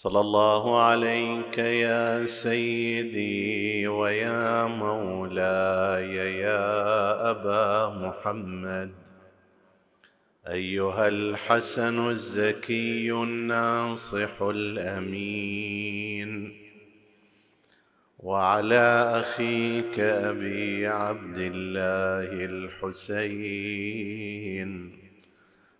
صلى الله عليك يا سيدي ويا مولاي يا أبا محمد. أيها الحسن الزكي الناصح الأمين. وعلى أخيك أبي عبد الله الحسين.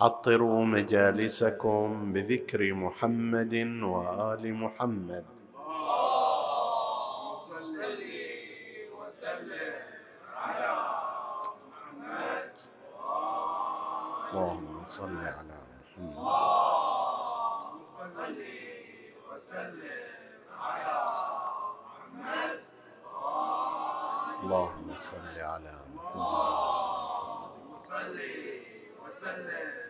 عطروا مجالسكم بذكر محمد وآل محمد. اللهم صل على محمد. اللهم صل وسلم على محمد. اللهم صل على محمد اللهم صل وسلم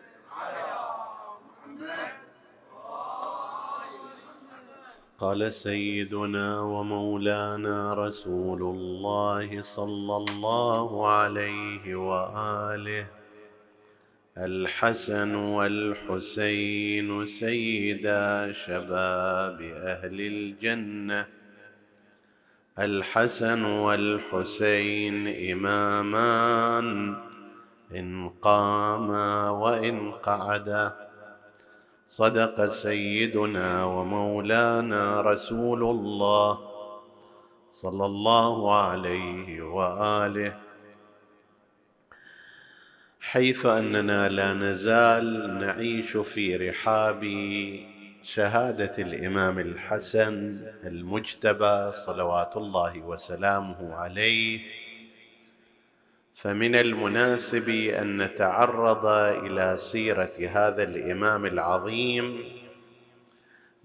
قال سيدنا ومولانا رسول الله صلى الله عليه وآله الحسن والحسين سيدا شباب أهل الجنة الحسن والحسين إمامان إن قاما وإن قعدا. صدق سيدنا ومولانا رسول الله صلى الله عليه وآله. حيث أننا لا نزال نعيش في رحاب شهادة الإمام الحسن المجتبى صلوات الله وسلامه عليه. فمن المناسب أن نتعرض إلى سيرة هذا الإمام العظيم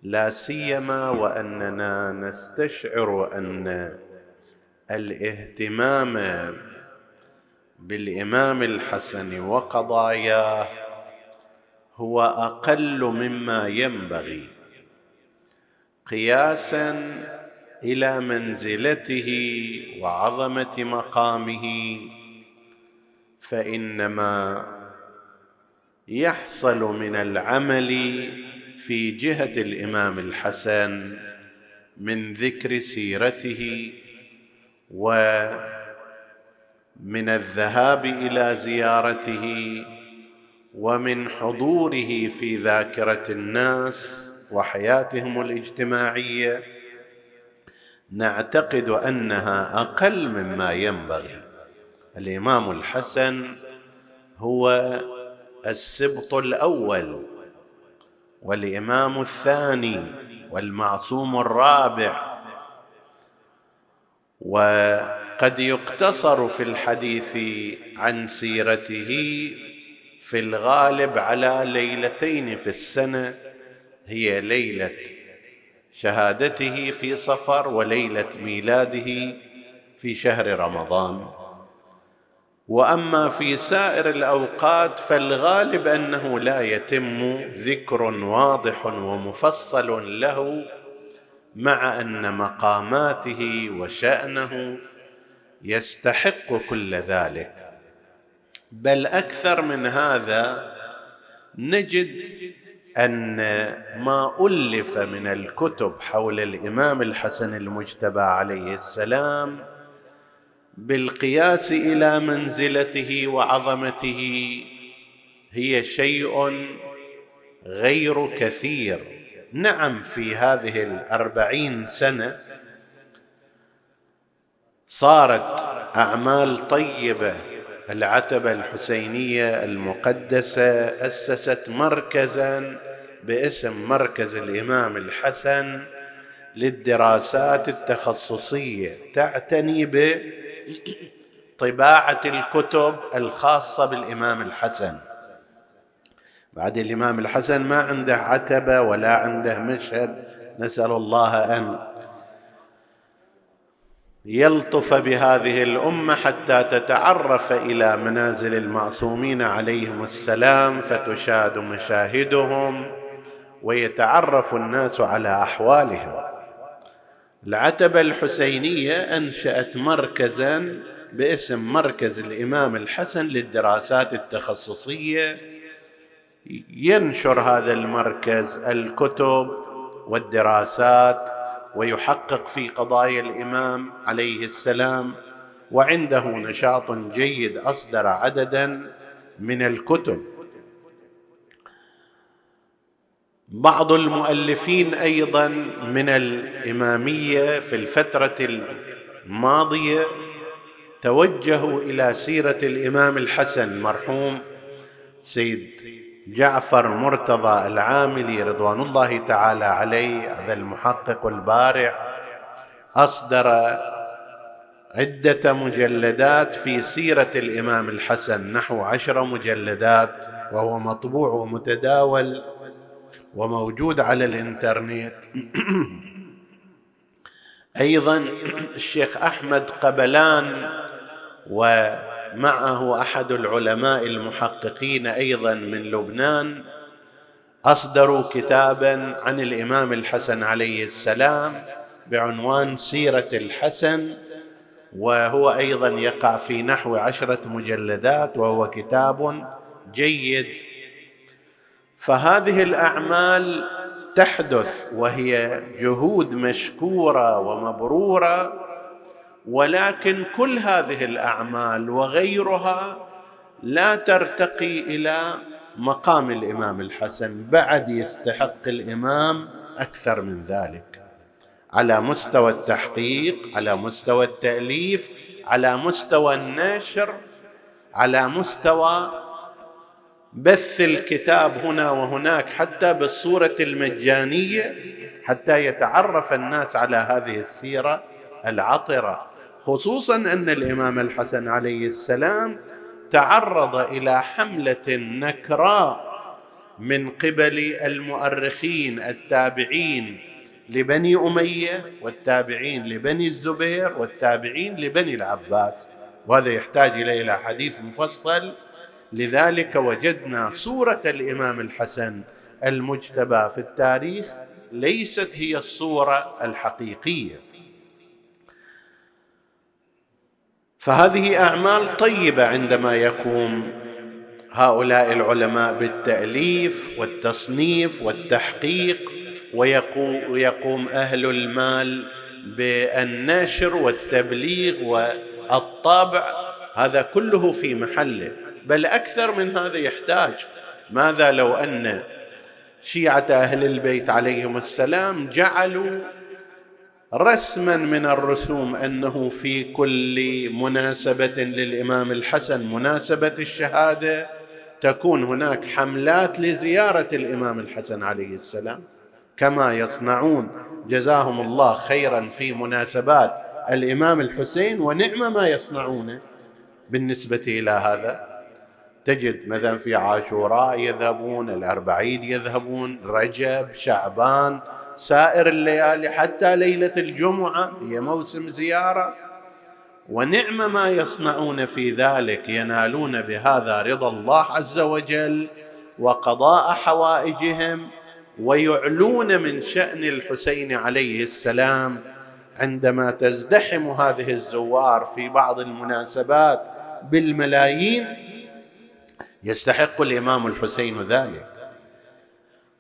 لا سيما وأننا نستشعر أن الاهتمام بالإمام الحسن وقضاياه هو أقل مما ينبغي قياسا إلى منزلته وعظمة مقامه. فإنما يحصل من العمل في جهة الإمام الحسن من ذكر سيرته ومن الذهاب إلى زيارته ومن حضوره في ذاكرة الناس وحياتهم الاجتماعية. نعتقد أنها أقل مما ينبغي. الإمام الحسن هو السبط الأول والإمام الثاني والمعصوم الرابع. وقد يقتصر في الحديث عن سيرته في الغالب على ليلتين في السنة هي ليلة شهادته في صفر وليلة ميلاده في شهر رمضان. وأما في سائر الأوقات فالغالب أنه لا يتم ذكر واضح ومفصل له مع أن مقاماته وشأنه يستحق كل ذلك. بل أكثر من هذا نجد أن ما ألف من الكتب حول الإمام الحسن المجتبى عليه السلام بالقياس إلى منزلته وعظمته هي شيء غير كثير. نعم في هذه الأربعين سنة صارت أعمال طيبة. العتبة الحسينية المقدسة أسست مركزا باسم مركز الإمام الحسن للدراسات التخصصية تعتني بطباعه الكتب الخاصة بالإمام الحسن. بعد الإمام الحسن ما عنده عتبة ولا عنده مشهد نسأل الله أن يلطف بهذه الأمة حتى تتعرف إلى منازل المعصومين عليهم السلام فتشاد مشاهدهم ويتعرف الناس على أحوالهم. العتبة الحسينية أنشأت مركزا باسم مركز الإمام الحسن للدراسات التخصصية. ينشر هذا المركز الكتب والدراسات ويحقق في قضايا الإمام عليه السلام وعنده نشاط جيد أصدر عددا من الكتب. بعض المؤلفين أيضا من الإمامية في الفترة الماضية توجهوا إلى سيرة الإمام الحسن مرحوم سيد جعفر مرتضى العاملي رضوان الله تعالى عليه هذا المحقق البارع أصدر عدة مجلدات في سيرة الإمام الحسن نحو عشر مجلدات وهو مطبوع ومتداول وموجود على الانترنت. أيضا الشيخ أحمد قبلان ومعه أحد العلماء المحققين أيضا من لبنان أصدروا كتابا عن الإمام الحسن عليه السلام بعنوان سيرة الحسن وهو أيضا يقع في نحو عشرة مجلدات وهو كتاب جيد فهذه الأعمال تحدث وهي جهود مشكورة ومبرورة ولكن كل هذه الأعمال وغيرها لا ترتقي إلى مقام الإمام الحسن بعد يستحق الإمام أكثر من ذلك. على مستوى التحقيق على مستوى التأليف على مستوى النشر على مستوى بث الكتاب هنا وهناك حتى بالصورة المجانية حتى يتعرف الناس على هذه السيرة العطرة. خصوصا أن الإمام الحسن عليه السلام تعرض إلى حملة نكراء من قبل المؤرخين التابعين لبني أمية والتابعين لبني الزبير والتابعين لبني العباس. وهذا يحتاج إلى حديث مفصل لذلك وجدنا صورة الإمام الحسن المجتبى في التاريخ ليست هي الصورة الحقيقية. فهذه أعمال طيبة عندما يقوم هؤلاء العلماء بالتأليف والتصنيف والتحقيق ويقوم أهل المال بالنشر والتبليغ والطابع هذا كله في محله. بل أكثر من هذا يحتاج. ماذا لو أن شيعة أهل البيت عليهم السلام جعلوا رسما من الرسوم أنه في كل مناسبة للإمام الحسن مناسبة الشهادة تكون هناك حملات لزيارة الإمام الحسن عليه السلام. كما يصنعون جزاهم الله خيرا في مناسبات الإمام الحسين ونعم ما يصنعونه بالنسبة إلى هذا. تجد مثلا في عاشوراء يذهبون الأربعين يذهبون رجب شعبان سائر الليالي حتى ليلة الجمعة هي موسم زيارة. ونعم ما يصنعون في ذلك ينالون بهذا رضا الله عز وجل وقضاء حوائجهم ويعلون من شأن الحسين عليه السلام عندما تزدحم هذه الزوار في بعض المناسبات بالملايين. يستحق الإمام الحسين ذلك.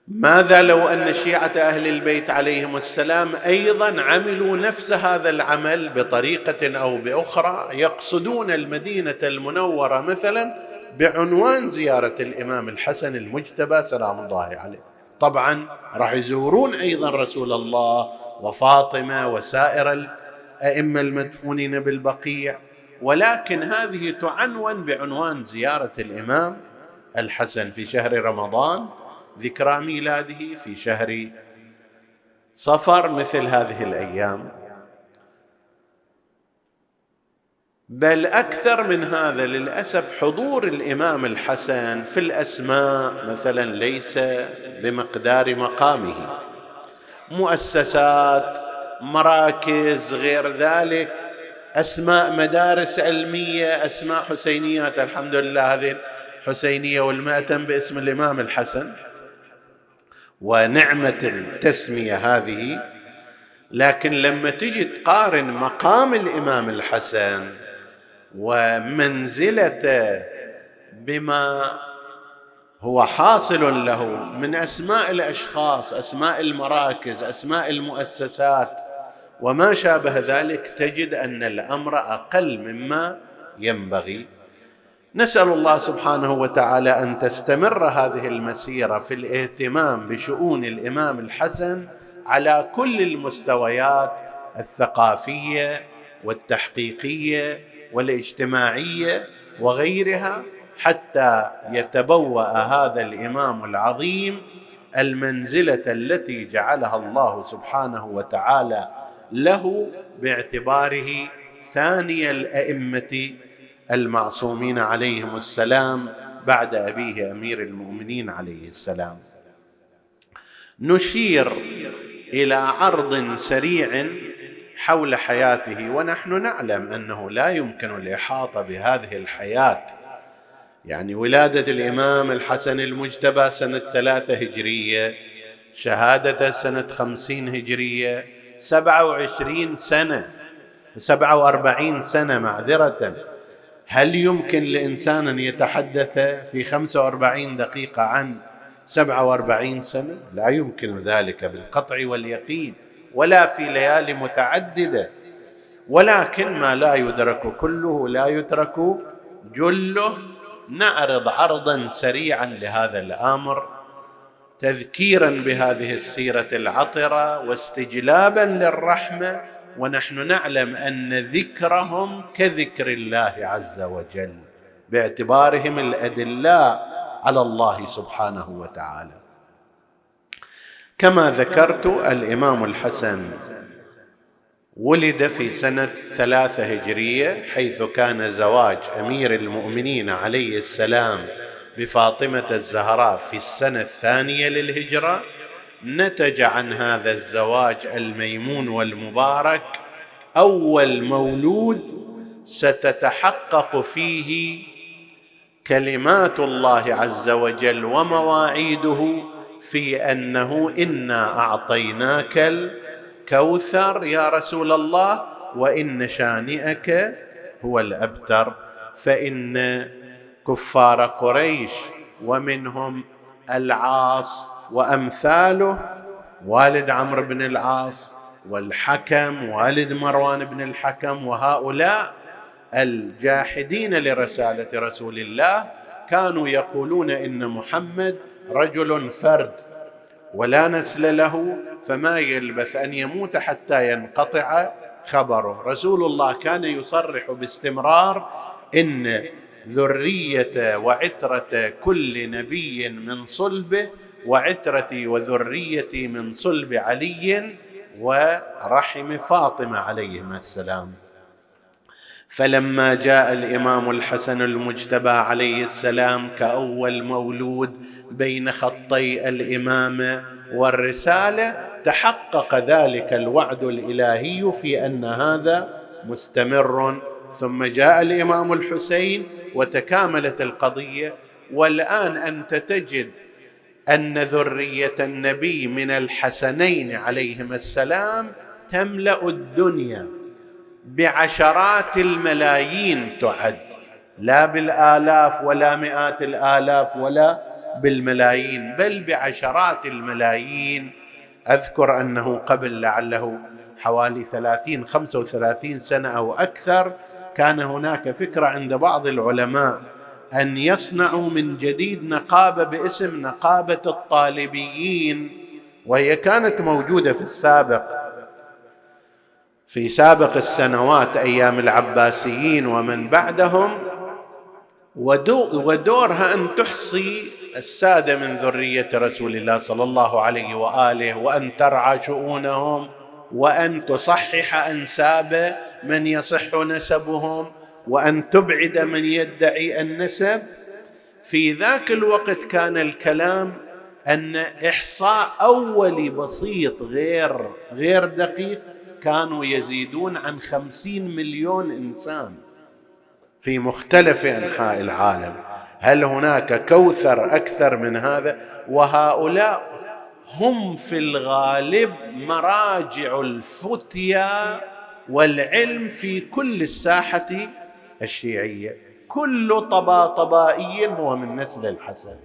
ماذا لو أن شيعة أهل البيت عليهم السلام أيضا عملوا نفس هذا العمل بطريقة أو بأخرى يقصدون المدينة المنورة مثلا بعنوان زيارة الإمام الحسن المجتبى سلام الله عليه. طبعا راح يزورون أيضا رسول الله وفاطمة وسائر الأئمة المدفونين بالبقيع. ولكن هذه تعنون بعنوان زيارة الإمام الحسن في شهر رمضان ذكرى ميلاده في شهر صفر مثل هذه الأيام. بل أكثر من هذا للأسف حضور الإمام الحسن في الأسماء مثلا ليس بمقدار مقامه. مؤسسات مراكز غير ذلك أسماء مدارس علمية أسماء حسينيات الحمد لله هذه. الحسينيه والمأتم باسم الإمام الحسن. ونعمة التسمية هذه. لكن لما تجي تقارن مقام الإمام الحسن ومنزلته بما هو حاصل له من أسماء الأشخاص أسماء المراكز أسماء المؤسسات وما شابه ذلك تجد أن الأمر أقل مما ينبغي. نسأل الله سبحانه وتعالى أن تستمر هذه المسيرة في الاهتمام بشؤون الإمام الحسن على كل المستويات الثقافية والتحقيقية والاجتماعية وغيرها حتى يتبوأ هذا الإمام العظيم المنزلة التي جعلها الله سبحانه وتعالى له باعتباره ثاني الأئمة المعصومين عليهم السلام بعد أبيه أمير المؤمنين عليه السلام. نشير إلى عرض سريع حول حياته ونحن نعلم أنه لا يمكن الإحاطة بهذه الحياة. يعني ولادة الإمام الحسن المجتبى سنة ثلاثة هجرية شهادته سنة خمسين هجرية سبعة وعشرين سنة سبعة وأربعين سنة معذرة. هل يمكن لإنسان أن يتحدث في خمسة وأربعين دقيقة عن سبعة وأربعين سنة؟ لا يمكن ذلك بالقطع واليقين ولا في ليالي متعددة. ولكن ما لا يدرك كله لا يترك جله. نعرض عرضا سريعا لهذا الأمر. تذكيرا بهذه السيرة العطرة واستجلابا للرحمة ونحن نعلم أن ذكرهم كذكر الله عز وجل باعتبارهم الأدلاء على الله سبحانه وتعالى. كما ذكرت الإمام الحسن ولد في سنة ثلاثة هجرية حيث كان زواج أمير المؤمنين عليه السلام بفاطمة الزهراء في السنة الثانية للهجرة نتج عن هذا الزواج الميمون والمبارك. أول مولود ستتحقق فيه كلمات الله عز وجل ومواعيده في أنه إنا أعطيناك الكوثر يا رسول الله وإن شانئك هو الأبتر. فإن كفار قريش ومنهم العاص وأمثاله والد عمرو بن العاص والحكم والد مروان بن الحكم وهؤلاء الجاحدين لرسالة رسول الله كانوا يقولون إن محمد رجل فرد ولا نسل له فما يلبث أن يموت حتى ينقطع خبره. رسول الله كان يصرح باستمرار إن ذرية وعترة كل نبي من صلبه وعترتي وذريتي من صلب علي ورحم فاطمة عليهما السلام. فلما جاء الإمام الحسن المجتبى عليه السلام كأول مولود بين خطي الامامه والرسالة تحقق ذلك الوعد الإلهي في أن هذا مستمر. ثم جاء الإمام الحسين وتكاملت القضية والآن أنت تجد أن ذرية النبي من الحسنين عليهما السلام تملأ الدنيا بعشرات الملايين تعد لا بالآلاف ولا مئات الآلاف ولا بالملايين بل بعشرات الملايين. أذكر أنه قبل لعله حوالي ثلاثين خمسة وثلاثين سنة أو أكثر كان هناك فكرة عند بعض العلماء أن يصنعوا من جديد نقابه باسم نقابة الطالبيين وهي كانت موجودة في السابق. في سابق السنوات أيام العباسيين ومن بعدهم ودورها أن تحصي السادة من ذرية رسول الله صلى الله عليه وآله وأن ترعى شؤونهم وأن تصحح انساب من يصح نسبهم وأن تبعد من يدعي النسب. في ذاك الوقت كان الكلام أن إحصاء اولي بسيط غير غير دقيق كانوا يزيدون عن خمسين مليون إنسان في مختلف أنحاء العالم. هل هناك كوثر أكثر من هذا؟ وهؤلاء هم في الغالب مراجع الفتيا والعلم في كل الساحة الشيعية. كل طباطبائي هو من نسل الحسن.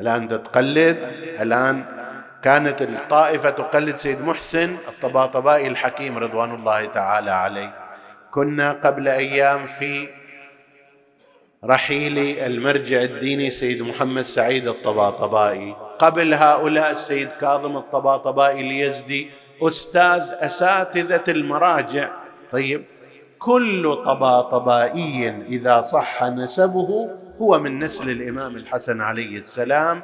الآن تقلد الآن كانت الطائفة تقلد سيد محسن الطباطبائي الحكيم رضوان الله تعالى عليه. كنا قبل أيام في رحيل المرجع الديني سيد محمد سعيد الطباطبائي قبل هؤلاء السيد كاظم الطباطبائي اليزدي أستاذ أساتذة المراجع. طيب كل طباطبائي إذا صح نسبه هو من نسل الإمام الحسن عليه السلام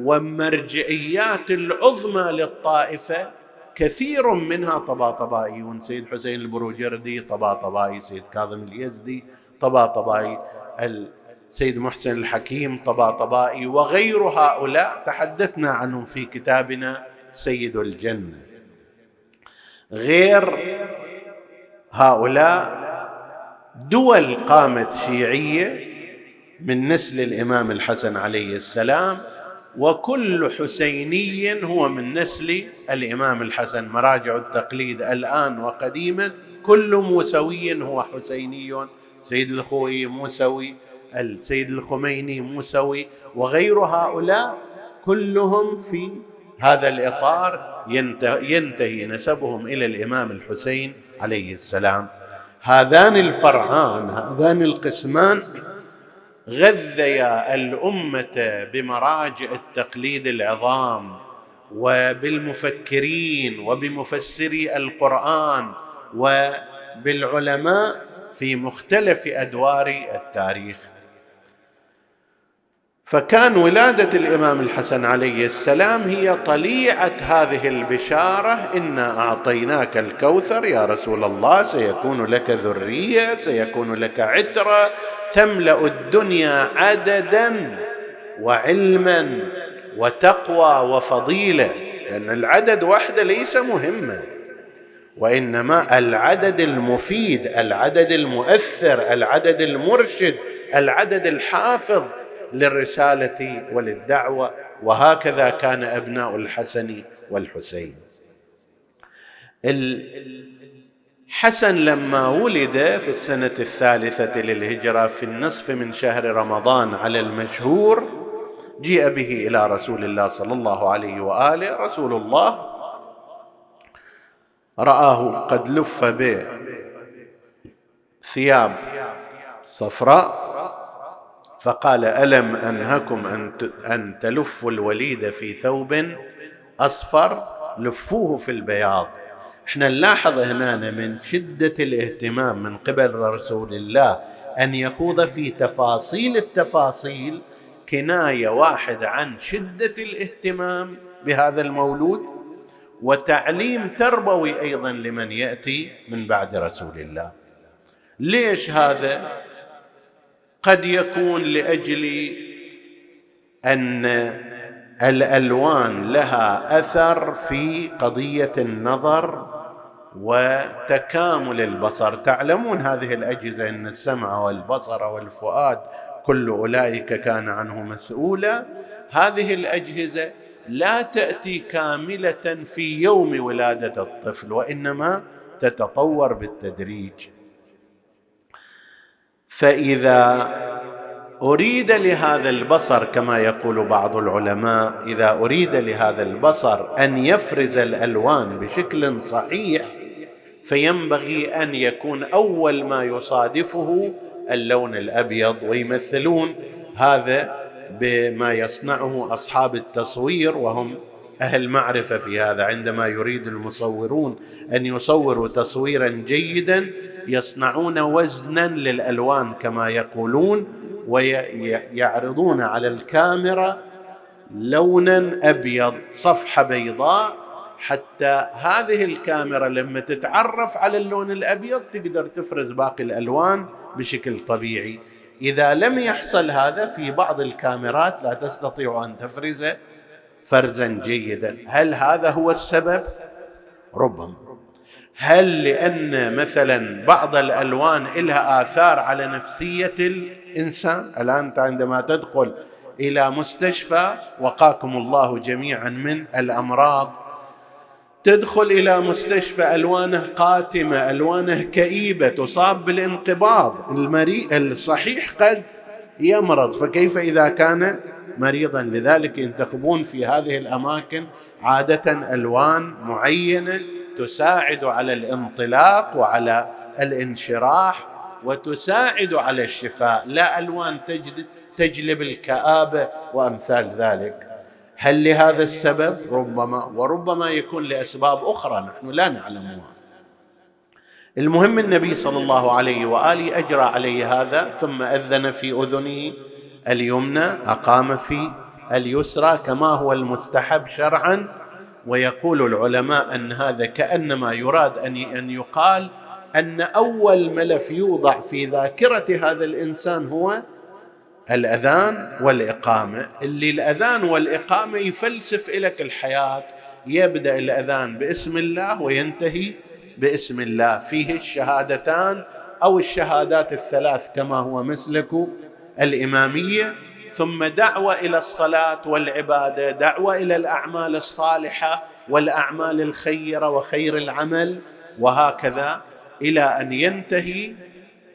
ومرجعيات العظمى للطائفة كثير منها طباطبائيون سيد حسين البروجردي طباطبائي سيد كاظم اليزدي طباطبائي السيد محسن الحكيم طباطبائي وغير هؤلاء تحدثنا عنهم في كتابنا سيد الجنة. غير هؤلاء دول قامت شيعية من نسل الإمام الحسن عليه السلام وكل حسيني هو من نسل الإمام الحسن. مراجع التقليد الآن وقديما كل موسوي هو حسيني. سيد الخوي موسوي السيد الخميني موسوي وغير هؤلاء كلهم في هذا الإطار ينتهي نسبهم إلى الإمام الحسين عليه السلام. هذان الفرعان هذان القسمان غذيا الأمة بمراجع التقليد العظام وبالمفكرين وبمفسري القرآن وبالعلماء في مختلف أدوار التاريخ. فكان ولادة الإمام الحسن عليه السلام هي طليعة هذه البشارة إنا أعطيناك الكوثر يا رسول الله سيكون لك ذرية سيكون لك عترة تملأ الدنيا عددا وعلما وتقوى وفضيلة لأن العدد وحده ليس مهما وإنما العدد المفيد العدد المؤثر العدد المرشد العدد الحافظ للرسالة وللدعوة وهكذا كان أبناء الحسن والحسين. الحسن لما ولد في السنة الثالثة للهجرة في النصف من شهر رمضان على المشهور جيء به إلى رسول الله صلى الله عليه وآله. رسول الله رآه قد لف بثياب صفراء فقال ألم أنهكم أن أن تلفوا الوليد في ثوب أصفر؟ لفوه في البياض. إحنا نلاحظ هنا من شدة الاهتمام من قبل رسول الله أن يخوض في تفاصيل التفاصيل كناية واحد عن شدة الاهتمام بهذا المولود وتعليم تربوي أيضا لمن يأتي من بعد رسول الله. ليش هذا؟ قد يكون لأجل أن الألوان لها أثر في قضية النظر وتكامل البصر. تعلمون هذه الأجهزة إن السمع والبصر والفؤاد كل أولئك كان عنه مسؤولا. هذه الأجهزة لا تأتي كاملة في يوم ولادة الطفل وإنما تتطور بالتدريج. فإذا أريد لهذا البصر كما يقول بعض العلماء إذا أريد لهذا البصر أن يفرز الألوان بشكل صحيح فينبغي أن يكون أول ما يصادفه اللون الأبيض ويمثلون هذا بما يصنعه أصحاب التصوير وهم أهل معرفة في هذا عندما يريد المصورون أن يصوروا تصويرا جيدا يصنعون وزنا للألوان كما يقولون ويعرضون على الكاميرا لونا أبيض صفحة بيضاء حتى هذه الكاميرا لما تتعرف على اللون الأبيض تقدر تفرز باقي الألوان بشكل طبيعي. إذا لم يحصل هذا في بعض الكاميرات لا تستطيع أن تفرز فرزا جيدا. هل هذا هو السبب؟ ربما هل لأن مثلا بعض الألوان لها آثار على نفسية الإنسان؟ الآن انت عندما تدخل إلى مستشفى وقاكم الله جميعا من الأمراض تدخل إلى مستشفى ألوانه قاتمة ألوانه كئيبة تصاب بالانقباض. المريء الصحيح قد يمرض فكيف إذا كان مريضا. لذلك ينتخبون في هذه الأماكن عادة ألوان معينة تساعد على الانطلاق وعلى الانشراح وتساعد على الشفاء. لا ألوان تجلب الكآبة وأمثال ذلك. هل لهذا السبب؟ ربما وربما يكون لأسباب أخرى. نحن لا نعلمها. المهم النبي صلى الله عليه وآله أجرى عليه هذا ثم أذن في أذنه. اليمنى أقام في اليسرى كما هو المستحب شرعا ويقول العلماء أن هذا كأنما يراد أن أن يقال أن أول ملف يوضع في ذاكرة هذا الإنسان هو الأذان والإقامة. اللي الأذان والإقامة يفلسف لك الحياة يبدأ الأذان باسم الله وينتهي باسم الله. فيه الشهادتان أو الشهادات الثلاث كما هو مسلك الإمامية ثم دعوة إلى الصلاة والعبادة دعوة إلى الأعمال الصالحة والأعمال الخيرة وخير العمل وهكذا إلى أن ينتهي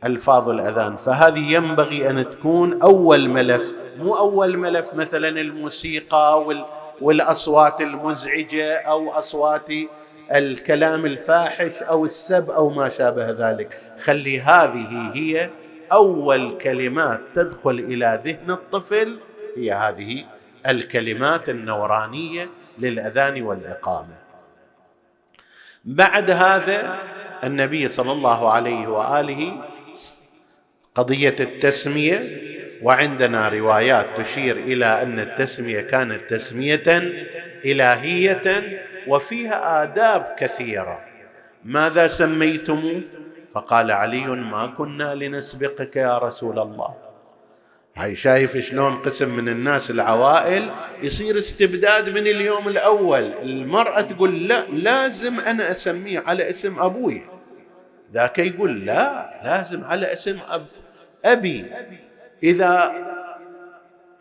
ألفاظ الأذان. فهذه ينبغي أن تكون أول ملف مو أول ملف مثلا الموسيقى والأصوات المزعجة أو أصوات الكلام الفاحش أو السب أو ما شابه ذلك. خلي هذه هي أول كلمات تدخل إلى ذهن الطفل هي هذه الكلمات النورانية للأذان والإقامة. بعد هذا النبي صلى الله عليه وآله قضية التسمية وعندنا روايات تشير إلى أن التسمية كانت تسمية إلهية وفيها آداب كثيرة. ماذا سميتم؟ فقال علي ما كنا لنسبقك يا رسول الله. هاي شايف شلون قسم من الناس العوائل؟ يصير استبداد من اليوم الأول. المرأة تقول لا لازم أنا أسميه على اسم أبوي. ذاك يقول لا لازم على اسم أب أبي. إذا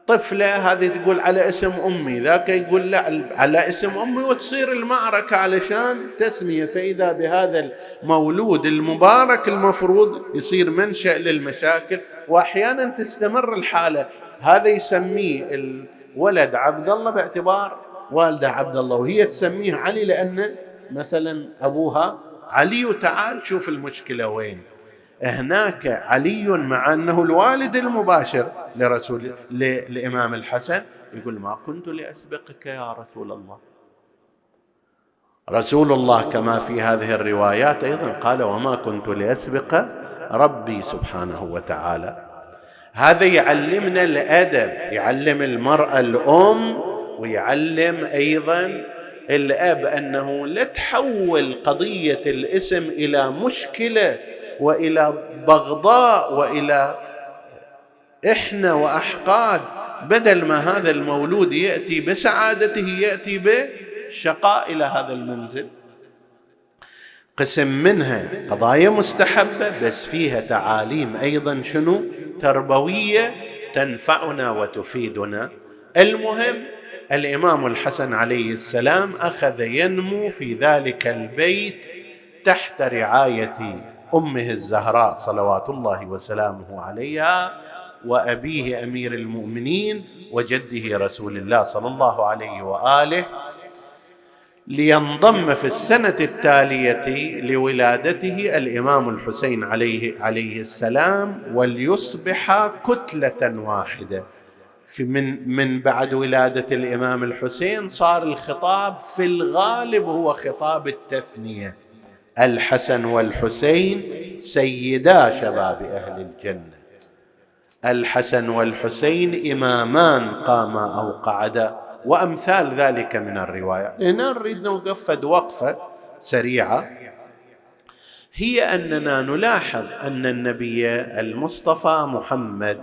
طفلة هذه تقول على اسم أمي ذاك يقول لا على اسم أمي وتصير المعركة علشان تسمية فإذا بهذا المولود المبارك المفروض يصير منشأ للمشاكل وأحيانا تستمر الحالة. هذا يسميه الولد عبد الله باعتبار والده عبد الله وهي تسميه علي لأن مثلا أبوها علي وتعال شوف المشكلة وين. هناك علي مع أنه الوالد المباشر لرسول لإمام الحسن يقول ما كنت لأسبقك يا رسول الله. رسول الله كما في هذه الروايات أيضا قال وما كنت لأسبق ربي سبحانه وتعالى. هذا يعلمنا الأدب يعلم المرأة الأم ويعلم أيضا الأب أنه لا تحول قضية الاسم إلى مشكلة وإلى بغضاء وإلى إحنا وأحقاد بدل ما هذا المولود يأتي بسعادته يأتي بشقاء إلى هذا المنزل. قسم منها قضايا مستحبة بس فيها تعاليم أيضا شنو؟ تربوية تنفعنا وتفيدنا. المهم الإمام الحسن عليه السلام أخذ ينمو في ذلك البيت تحت رعاية أمه الزهراء صلوات الله وسلامه عليها وأبيه أمير المؤمنين وجده رسول الله صلى الله عليه وآله لينضم في السنة التالية لولادته الإمام الحسين عليه عليه السلام وليصبح كتلة واحدة. في من من بعد ولادة الإمام الحسين صار الخطاب في الغالب هو خطاب التثنية. الحسن والحسين سيدا شباب أهل الجنة. الحسن والحسين إمامان قاما أو قعدا وأمثال ذلك من الروايات هنا نريد نوقف وقفة سريعة. هي أننا نلاحظ أن النبي المصطفى محمد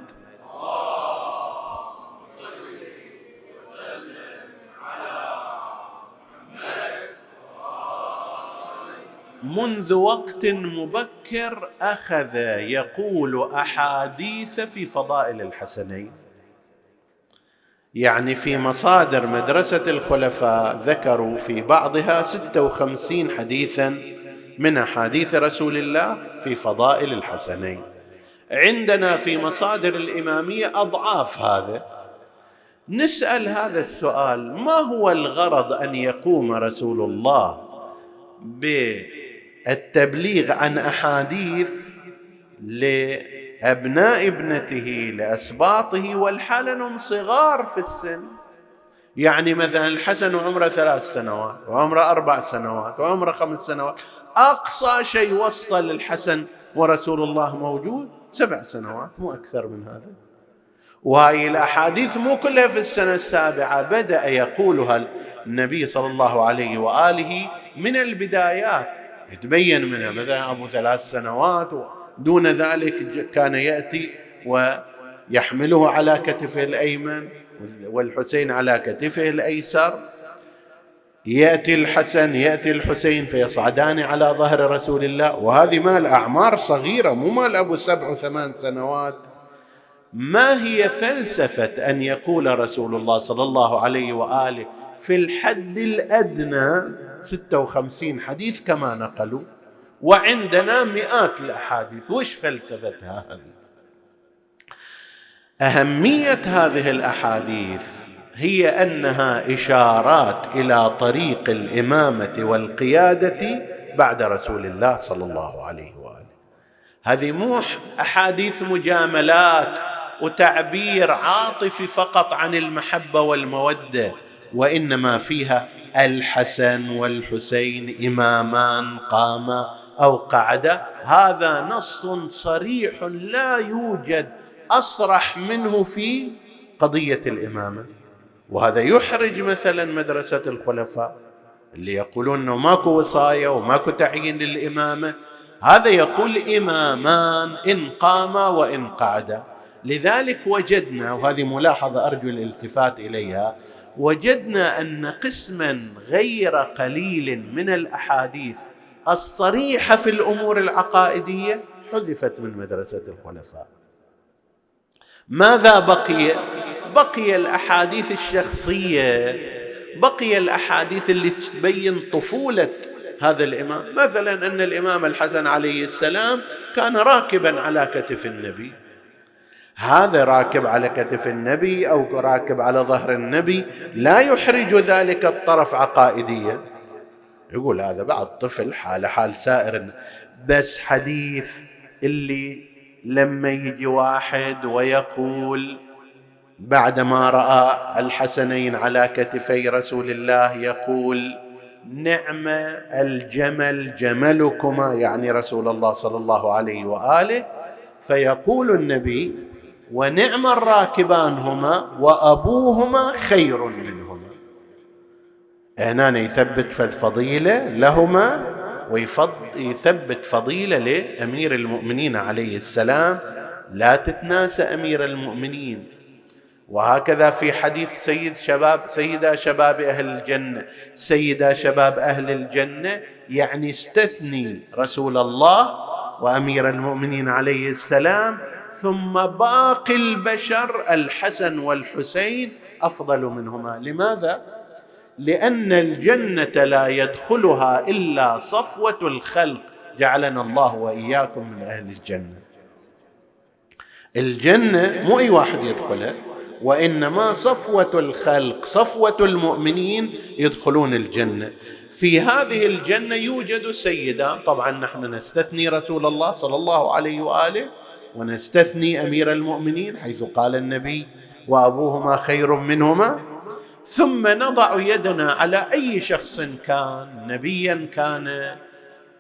منذ وقت مبكر أخذ يقول أحاديث في فضائل الحسنين. يعني في مصادر مدرسة الخلفاء ذكروا في بعضها ستة وخمسين حديثا من أحاديث رسول الله في فضائل الحسنين. عندنا في مصادر الإمامية أضعاف هذا. نسأل هذا السؤال ما هو الغرض أن يقوم رسول الله بالتبليغ عن أحاديث لأبناء ابنته لأسباطه والحال أنهم صغار في السن. يعني مثلا الحسن عمره ثلاث سنوات وعمره أربع سنوات وعمره خمس سنوات. أقصى شيء وصل الحسن ورسول الله موجود سبع سنوات مو أكثر من هذا. وهي الأحاديث مو كلها في السنة السابعة بدأ يقولها النبي صلى الله عليه وآله من البدايات. يتبين منها. مثلا أبو ثلاث سنوات دون ذلك كان يأتي ويحمله على كتفه الأيمن والحسين على كتفه الأيسر. يأتي الحسن يأتي الحسين فيصعدان على ظهر رسول الله. وهذه مال اعمار صغيرة مو مال أبو سبع وثمان سنوات. ما هي فلسفة أن يقول رسول الله صلى الله عليه وآله في الحد الأدنى 56 حديث كما نقلوا وعندنا مئات الأحاديث. وش فلسفتها هذه؟ أهمية هذه الأحاديث هي أنها إشارات إلى طريق الإمامة والقيادة بعد رسول الله صلى الله عليه وآله. هذه مو أحاديث مجاملات وتعبير عاطفي فقط عن المحبة والمودة. وإنما فيها الحسن والحسين إمامان قاما أو قعدا. هذا نص صريح لا يوجد أصرح منه في قضية الإمامة. وهذا يحرج مثلا مدرسة الخلفاء اللي يقولون إنه ماكو وصايه وماكو تعيين للإمامة. هذا يقول إمامان إن قاما وإن قعدا. لذلك وجدنا وهذه ملاحظة أرجو الالتفات إليها وجدنا أن قسما غير قليل من الأحاديث الصريحة في الأمور العقائدية حذفت من مدرسة الخلفاء. ماذا بقي؟ بقي الأحاديث الشخصية بقي الأحاديث اللي تبين طفولة هذا الإمام. مثلا أن الإمام الحسن عليه السلام كان راكبا على كتف النبي. هذا راكب على كتف النبي أو راكب على ظهر النبي لا يحرج ذلك الطرف عقائديا. يقول هذا بعد طفل حاله حال سائر بس حديث اللي لما يجي واحد ويقول بعدما رأى الحسنين على كتفي رسول الله يقول نعم الجمل جملكما يعني رسول الله صلى الله عليه وآله فيقول النبي ونعم الراكبان هما وأبوهما خير منهما. هنا يثبت فالفضيله لهما ويثبت فضيلة لأمير المؤمنين عليه السلام. لا تتناسى أمير المؤمنين. وهكذا في حديث سيد شباب سيدا شباب أهل الجنة. سيدا شباب أهل الجنة يعني استثني رسول الله وأمير المؤمنين عليه السلام ثم باقي البشر الحسن والحسين أفضل منهما. لماذا؟ لأن الجنة لا يدخلها إلا صفوة الخلق. جعلنا الله وإياكم من أهل الجنة. الجنة مو أي واحد يدخلها وإنما صفوة الخلق صفوة المؤمنين يدخلون الجنة. في هذه الجنة يوجد سيدان. طبعا نحن نستثني رسول الله صلى الله عليه وآله. ونستثني أمير المؤمنين حيث قال النبي وأبوهما خير منهما ثم نضع يدنا على أي شخص كان نبيا كان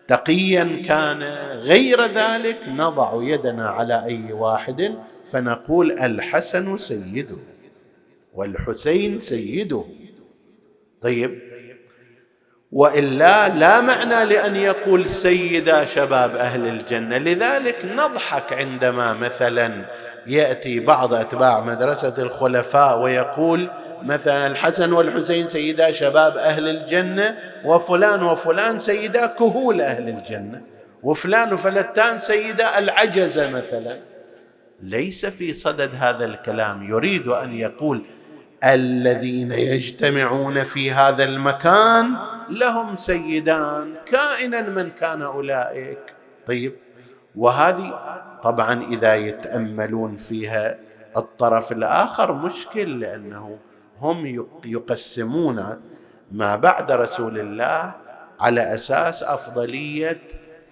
تقيا كان غير ذلك نضع يدنا على أي واحد فنقول الحسن سيده والحسين سيده. طيب وإلا لا معنى لأن يقول سيدا شباب أهل الجنة. لذلك نضحك عندما مثلا يأتي بعض أتباع مدرسة الخلفاء ويقول مثلا الحسن والحسين سيدا شباب أهل الجنة وفلان وفلان سيدا كهول أهل الجنة وفلان وفلتان سيدا العجزة مثلا. ليس في صدد هذا الكلام يريد أن يقول الذين يجتمعون في هذا المكان لهم سيدان كائنا من كان أولئك. طيب وهذه طبعا إذا يتأملون فيها الطرف الآخر مشكل لأنه هم يقسمون ما بعد رسول الله على أساس أفضلية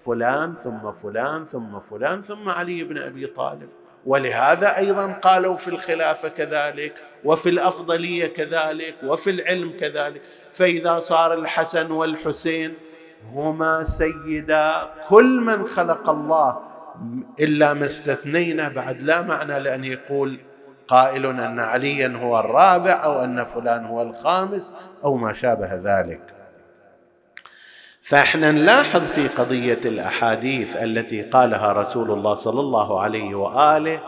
فلان ثم فلان ثم فلان ثم علي بن أبي طالب. ولهذا أيضا قالوا في الخلافة كذلك وفي الأفضلية كذلك وفي العلم كذلك. فإذا صار الحسن والحسين هما سيدا كل من خلق الله إلا ما استثنينا بعد. لا معنى لأن يقول قائل أن عليا هو الرابع أو أن فلان هو الخامس أو ما شابه ذلك. فاحنا نلاحظ في قضية الأحاديث التي قالها رسول الله صلى الله عليه وآله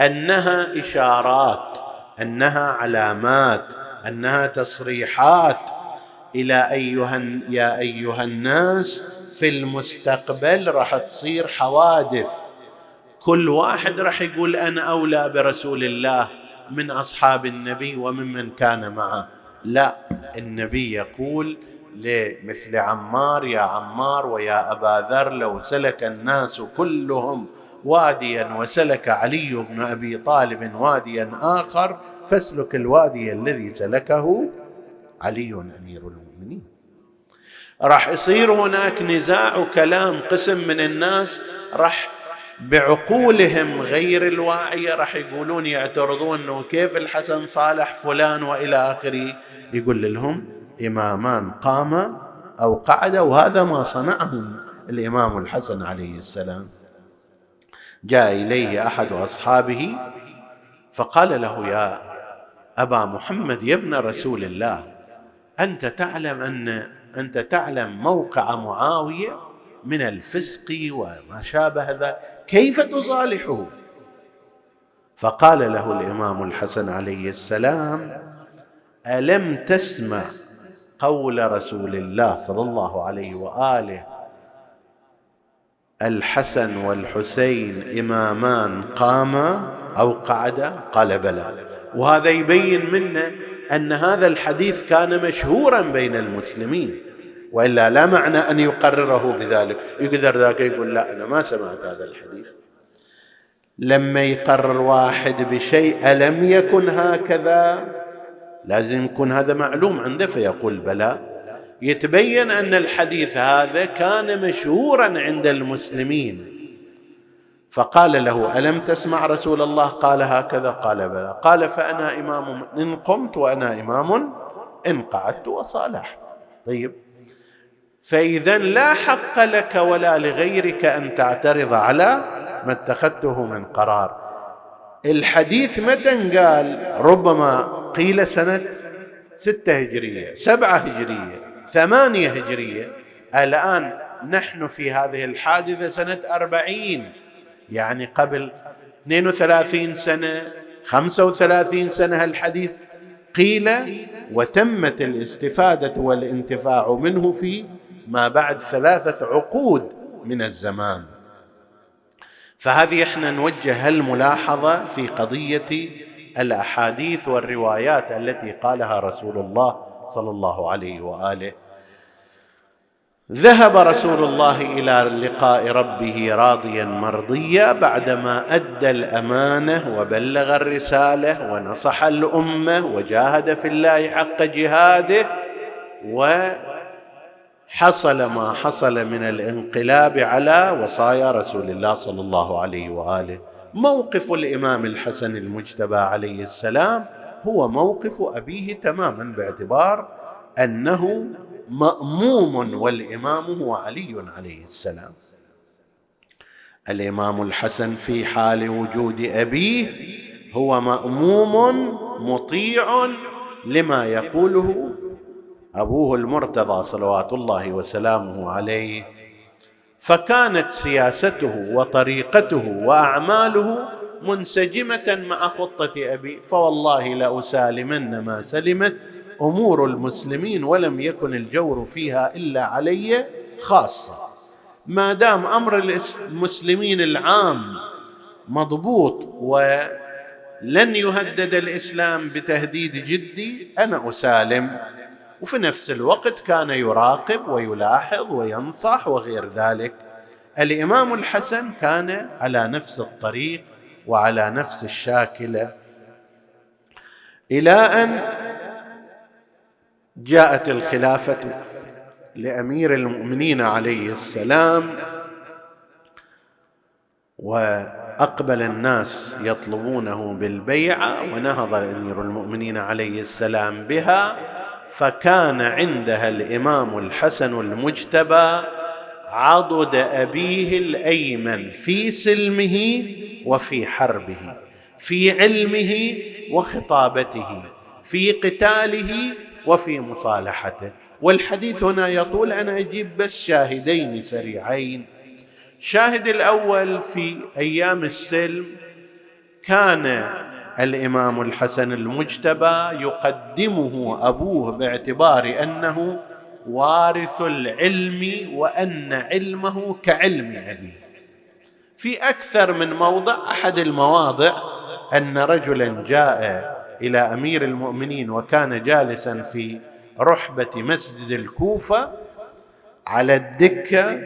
أنها إشارات أنها علامات أنها تصريحات إلى أيها يا أيها الناس في المستقبل راح تصير حوادث. كل واحد راح يقول أنا أولى برسول الله من أصحاب النبي وممن كان معه. لا النبي يقول لمثل عمار يا عمار ويا أبا ذر لو سلك الناس كلهم واديا وسلك علي بن أبي طالب واديا آخر فاسلك الوادي الذي سلكه علي أمير المؤمنين. راح يصير هناك نزاع وكلام قسم من الناس راح بعقولهم غير الواعية راح يقولون يعترضون كيف الحسن صالح فلان وإلى آخره؟ يقول لهم إمامان قام أو قعد وهذا ما صنعه الإمام الحسن عليه السلام. جاء إليه أحد أصحابه فقال له يا أبا محمد يا ابن رسول الله أنت تعلم أن أنت تعلم موقع معاوية من الفسق وما شابه ذلك كيف تصالحه؟ فقال له الإمام الحسن عليه السلام ألم تسمع قول رسول الله صلى الله عليه وآله الحسن والحسين إمامان قاما أو قعدا؟ قال بلى. وهذا يبين منا أن هذا الحديث كان مشهورا بين المسلمين وإلا لا معنى أن يقرره بذلك. يقدر ذاك يقول لا أنا ما سمعت هذا الحديث. لما يقرر واحد بشيء ألم يكن هكذا؟ لازم يكون هذا معلوم عنده فيقول بلى. يتبين أن الحديث هذا كان مشهورا عند المسلمين. فقال له ألم تسمع رسول الله؟ قال هكذا قال بلى. قال فأنا إمام إن قمت وأنا إمام إن قعدت وصالحت. طيب. فإذا لا حق لك ولا لغيرك أن تعترض على ما اتخذته من قرار. الحديث متى قال ربما قيل سنة ستة هجرية سبعة هجرية ثمانية هجرية. الآن نحن في هذه الحادثة سنة أربعين يعني قبل 32 سنة 35 سنة الحديث قيل وتمت الاستفادة والانتفاع منه في ما بعد ثلاثة عقود من الزمان. فهذه إحنا نوجه الملاحظة في قضية الأحاديث والروايات التي قالها رسول الله صلى الله عليه وآله. ذهب رسول الله إلى لقاء ربه راضيا مرضيا بعدما أدى الأمانة وبلغ الرسالة ونصح الأمة وجاهد في الله حق جهاده وحصل ما حصل من الانقلاب على وصايا رسول الله صلى الله عليه وآله. موقف الإمام الحسن المجتبى عليه السلام هو موقف أبيه تماما باعتبار أنه مأموم والإمام هو علي عليه السلام. الإمام الحسن في حال وجود أبيه هو مأموم مطيع لما يقوله أبوه المرتضى صلوات الله وسلامه عليه. فكانت سياسته وطريقته وأعماله منسجمة مع خطة أبي فوالله لأسالمن ما سلمت. أمور المسلمين ولم يكن الجور فيها إلا علي خاصة. ما دام أمر المسلمين العام مضبوط ولن يهدد الإسلام بتهديد جدي أنا أسالم. وفي نفس الوقت كان يراقب ويلاحظ وينصح وغير ذلك. الإمام الحسن كان على نفس الطريق وعلى نفس الشاكلة. إلى أن جاءت الخلافة لأمير المؤمنين عليه السلام وأقبل الناس يطلبونه بالبيعة ونهض أمير المؤمنين عليه السلام بها. فكان عندها الإمام الحسن المجتبى عضد أبيه الأيمن في سلمه وفي حربه في علمه وخطابته في قتاله وفي مصالحته. والحديث هنا يطول أنا أجيب بس شاهدين سريعين. شاهد الأول في أيام السلم كان الإمام الحسن المجتبى يقدمه أبوه باعتبار أنه وارث العلم وأن علمه كعلم ابيه في أكثر من موضع أحد المواضع أن رجلا جاء إلى أمير المؤمنين وكان جالسا في رحبة مسجد الكوفة على الدكة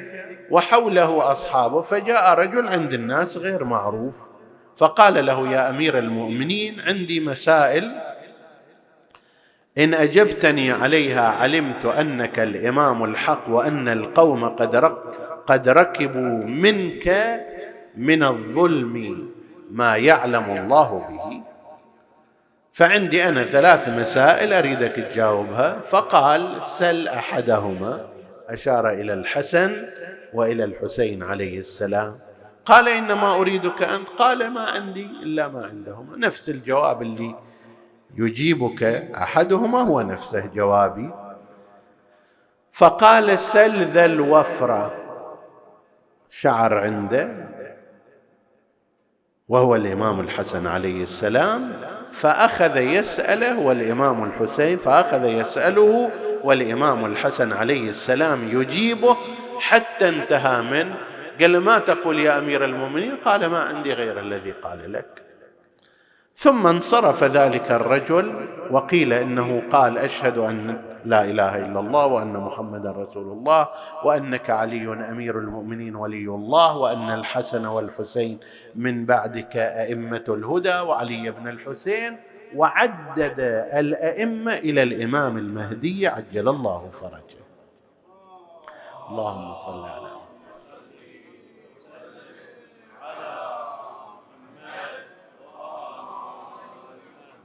وحوله أصحابه فجاء رجل عند الناس غير معروف. فقال له يا أمير المؤمنين عندي مسائل. إن أجبتني عليها علمت أنك الإمام الحق وأن القوم قد قد ركبوا منك من الظلم ما يعلم الله به. فعندي أنا ثلاث مسائل أريدك تجاوبها. فقال سل أحدهما. أشار إلى الحسن وإلى الحسين عليه السلام. قال إنما أريدك انت قال ما عندي إلا ما عندهما. نفس الجواب اللي يجيبك أحدهما هو نفسه جوابي. فقال سل ذا الوفره شعر عنده وهو الإمام الحسن عليه السلام فأخذ يسأله والإمام الحسين فأخذ يسأله والإمام الحسن عليه السلام يجيبه حتى انتهى من قال ما تقول يا أمير المؤمنين؟ قال ما عندي غير الذي قال لك. ثم انصرف ذلك الرجل وقيل إنه قال أشهد أن لا إله إلا الله وأن محمدا رسول الله وأنك علي أمير المؤمنين ولي الله وأن الحسن والحسين من بعدك أئمة الهدى وعلي بن الحسين. وعدد الأئمة إلى الإمام المهدي عجل الله فرجه. اللهم صل على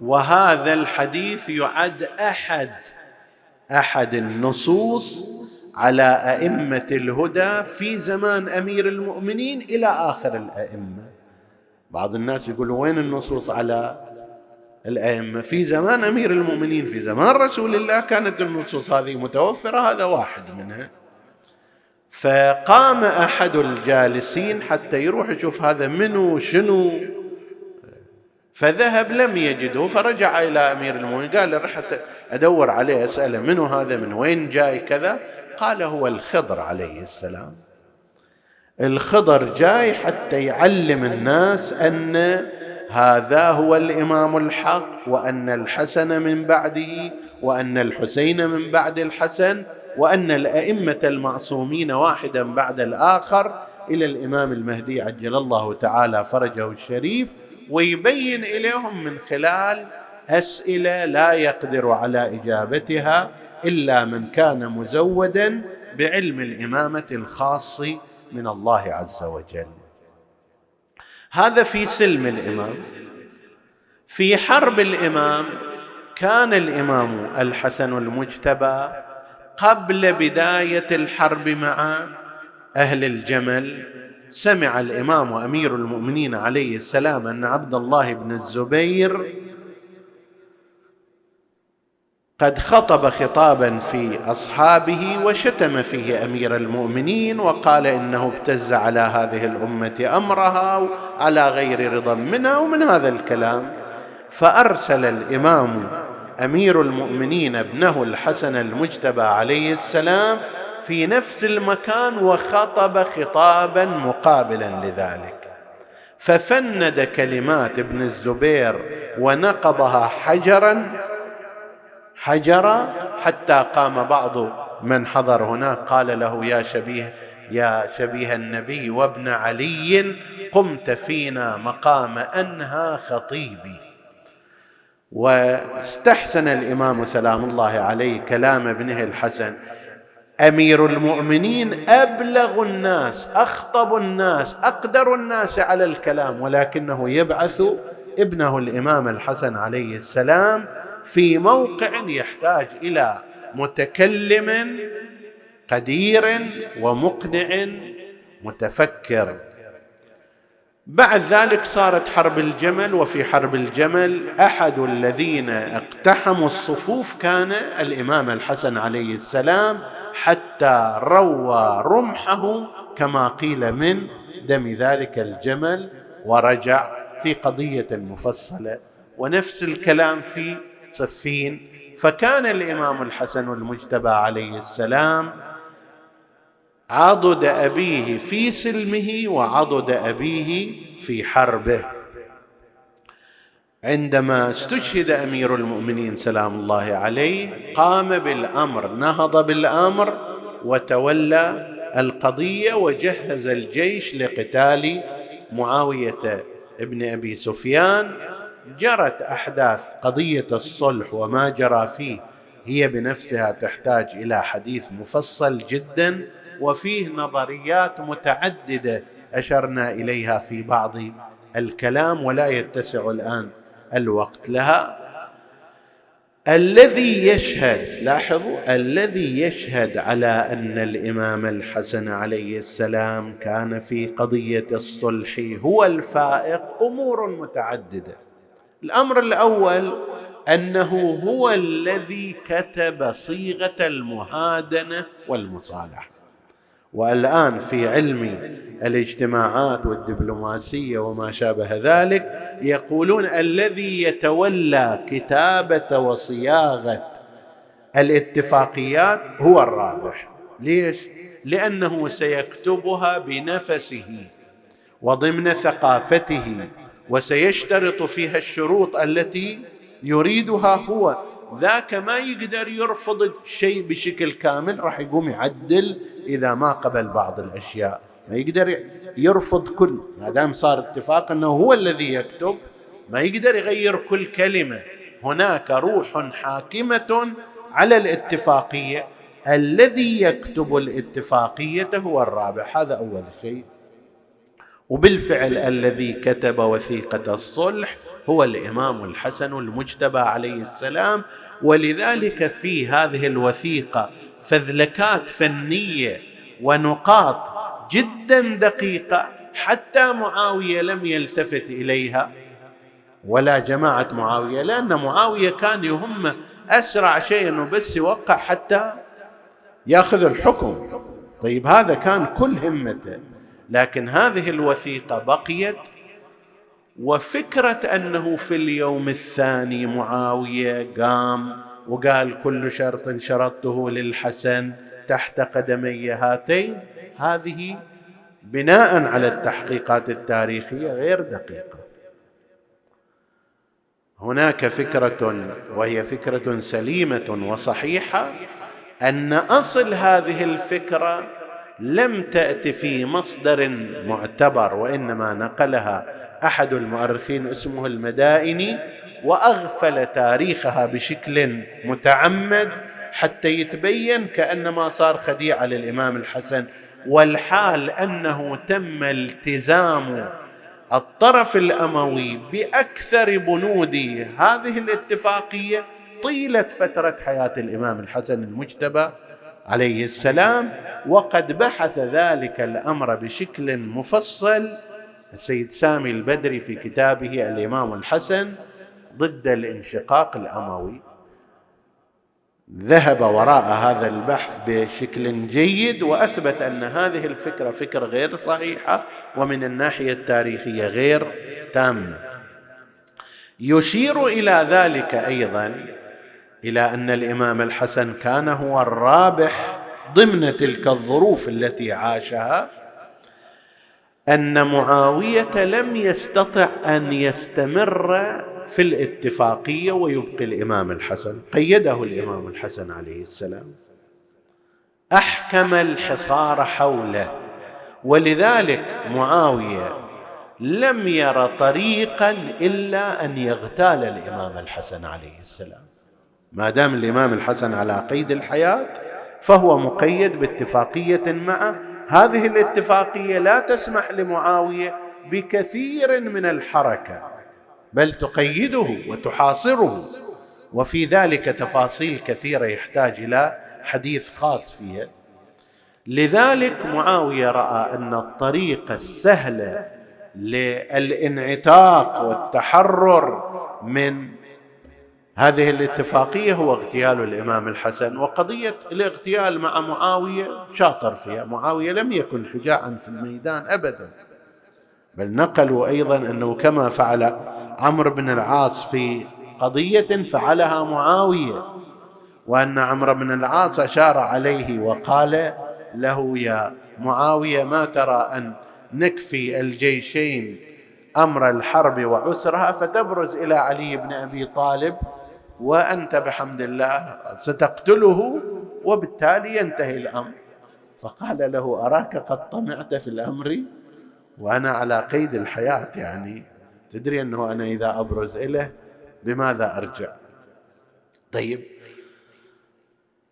وهذا الحديث يعد أحد أحد النصوص على أئمة الهدى في زمان أمير المؤمنين إلى آخر الأئمة. بعض الناس يقول وين النصوص على الأئمة؟ في زمان أمير المؤمنين في زمان رسول الله كانت النصوص هذه متوفرة هذا واحد منها. فقام أحد الجالسين حتى يروح يشوف هذا منو شنو؟ فذهب لم يجده فرجع إلى أمير المؤمنين قال رحت أدور عليه أسأله منو هذا من وين جاي كذا؟ قال هو الخضر عليه السلام. الخضر جاي حتى يعلم الناس أن هذا هو الإمام الحق وأن الحسن من بعده وأن الحسين من بعد الحسن وأن الأئمة المعصومين واحدا بعد الآخر إلى الإمام المهدي عجل الله تعالى فرجه الشريف. ويبين إليهم من خلال أسئلة لا يقدر على إجابتها إلا من كان مزودا بعلم الإمامة الخاص من الله عز وجل. هذا في سلم الإمام. في حرب الإمام كان الإمام الحسن المجتبى قبل بداية الحرب مع أهل الجمل سمع الإمام امير المؤمنين عليه السلام أن عبد الله بن الزبير قد خطب خطابا في أصحابه وشتم فيه أمير المؤمنين وقال إنه ابتز على هذه الأمة أمرها على غير رضا منها ومن هذا الكلام. فأرسل الإمام أمير المؤمنين ابنه الحسن المجتبى عليه السلام في نفس المكان وخطب خطابا مقابلا لذلك. ففند كلمات ابن الزبير ونقضها حجرا حجرا حتى قام بعض من حضر هناك قال له يا شبيه يا شبيه النبي وابن علي قمت فينا مقام أنهى خطيبي. واستحسن الإمام سلام الله عليه كلام ابنه الحسن. امير المؤمنين أبلغ الناس أخطب الناس أقدر الناس على الكلام ولكنه يبعث ابنه الإمام الحسن عليه السلام في موقع يحتاج إلى متكلم قدير ومقنع متفكر. بعد ذلك صارت حرب الجمل وفي حرب الجمل أحد الذين اقتحموا الصفوف كان الإمام الحسن عليه السلام حتى روى رمحه كما قيل من دم ذلك الجمل ورجع في قضية مفصله ونفس الكلام في صفين. فكان الإمام الحسن المجتبى عليه السلام عضد أبيه في سلمه وعضد أبيه في حربه. عندما استشهد أمير المؤمنين سلام الله عليه قام بالأمر نهض بالأمر وتولى القضية وجهز الجيش لقتال معاوية ابن أبي سفيان. جرت أحداث قضية الصلح وما جرى فيه هي بنفسها تحتاج إلى حديث مفصل جدا وفيه نظريات متعددة أشرنا إليها في بعض الكلام ولا يتسع الآن الوقت لها. الذي يشهد لاحظوا الذي يشهد على أن الإمام الحسن عليه السلام كان في قضية الصلح هو الفائق أمور متعددة. الأمر الأول أنه هو الذي كتب صيغة المهادنة والمصالحة. والآن في علم الاجتماعات والدبلوماسية وما شابه ذلك يقولون الذي يتولى كتابة وصياغة الاتفاقيات هو الرابح. ليش؟ لأنه سيكتبها بنفسه وضمن ثقافته وسيشترط فيها الشروط التي يريدها هو. ذاك ما يقدر يرفض الشيء بشكل كامل راح يقوم يعدل إذا ما قبل بعض الأشياء. ما يقدر يرفض كل ما دام صار اتفاق إنه هو الذي يكتب ما يقدر يغير كل كلمة. هناك روح حاكمة على الاتفاقية. الذي يكتب الاتفاقية هو الرابع هذا أول شيء. وبالفعل الذي كتب وثيقة الصلح هو الإمام الحسن المجتبى عليه السلام ولذلك في هذه الوثيقة فذلكات فنية ونقاط جدا دقيقة حتى معاوية لم يلتفت إليها. ولا جماعة معاوية لأن معاوية كان يهمه أسرع شيء إنه بس يوقع حتى يأخذ الحكم. طيب هذا كان كل همته. لكن هذه الوثيقة بقيت وفكرة أنه في اليوم الثاني معاوية قام وقال كل شرط شرطته للحسن تحت قدمي هاتين. هذه بناء على التحقيقات التاريخية غير دقيقة. هناك فكرة وهي فكرة سليمة وصحيحة أن أصل هذه الفكرة لم تات في مصدر معتبر وإنما نقلها أحد المؤرخين اسمه المدائني وأغفل تاريخها بشكل متعمد حتى يتبين كأنما صار خديعة للإمام الحسن. والحال أنه تم التزام الطرف الأموي بأكثر بنود هذه الاتفاقية طيلة فترة حياة الإمام الحسن المجتبى عليه السلام وقد بحث ذلك الأمر بشكل مفصل السيد سامي البدري في كتابه الإمام الحسن ضد الانشقاق الأموي. ذهب وراء هذا البحث بشكل جيد وأثبت أن هذه الفكرة فكرة غير صحيحة ومن الناحية التاريخية غير تامة. يشير إلى ذلك أيضا إلى أن الإمام الحسن كان هو الرابح ضمن تلك الظروف التي عاشها. أن معاوية لم يستطع أن يستمر في الاتفاقية ويبقي الإمام الحسن قيده الإمام الحسن عليه السلام. أحكم الحصار حوله ولذلك معاوية لم ير طريقا إلا أن يغتال الإمام الحسن عليه السلام. ما دام الإمام الحسن على قيد الحياة فهو مقيد باتفاقية معه هذه الاتفاقية لا تسمح لمعاوية بكثير من الحركة بل تقيده وتحاصره وفي ذلك تفاصيل كثيرة يحتاج إلى حديث خاص فيها. لذلك معاوية رأى أن الطريقة السهله للانعتاق والتحرر من هذه الاتفاقية هو اغتيال الإمام الحسن وقضية الاغتيال مع معاوية شاطر فيها. معاوية لم يكن شجاعا في الميدان ابدا بل نقلوا أيضا أنه كما فعل عمرو بن العاص في قضية فعلها معاوية وأن عمرو بن العاص أشار عليه وقال له يا معاوية ما ترى أن نكفي الجيشين أمر الحرب وعسرها؟ فتبرز إلى علي بن أبي طالب وأنت بحمد الله ستقتله وبالتالي ينتهي الأمر. فقال له أراك قد طمعت في الأمر؟ وأنا على قيد الحياة يعني. تدري أنه أنا إذا أبرز إليه بماذا أرجع؟ طيب.